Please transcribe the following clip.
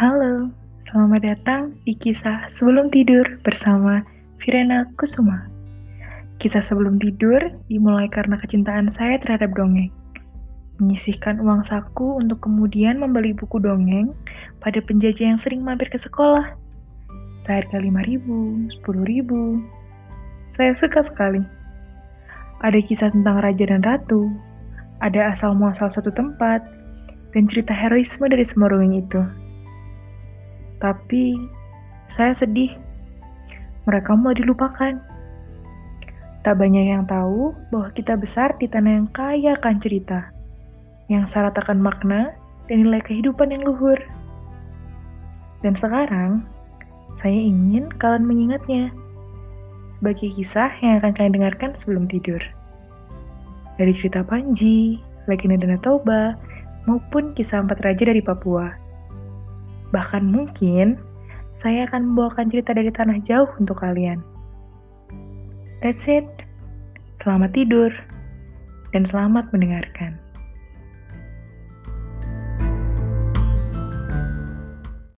Halo, selamat datang di kisah sebelum tidur bersama Virena Kusuma. Kisah sebelum tidur dimulai karena kecintaan saya terhadap dongeng. Menyisihkan uang saku untuk kemudian membeli buku dongeng pada penjajah yang sering mampir ke sekolah. Seharga 5 ribu, 10 ribu. Saya suka sekali. Ada kisah tentang raja dan ratu, ada asal muasal satu tempat, dan cerita heroisme dari dongeng itu. Tapi saya sedih, mereka mau dilupakan. Tak banyak yang tahu bahwa kita besar di tanah yang kaya akan cerita, yang syarat akan makna dan nilai kehidupan yang luhur. Dan sekarang, saya ingin kalian mengingatnya sebagai kisah yang akan kalian dengarkan sebelum tidur. Dari cerita Panji, Legenda Danau Toba, maupun kisah empat raja dari Papua. Bahkan mungkin, saya akan membawakan cerita dari tanah jauh untuk kalian. That's it. Selamat tidur, dan selamat mendengarkan.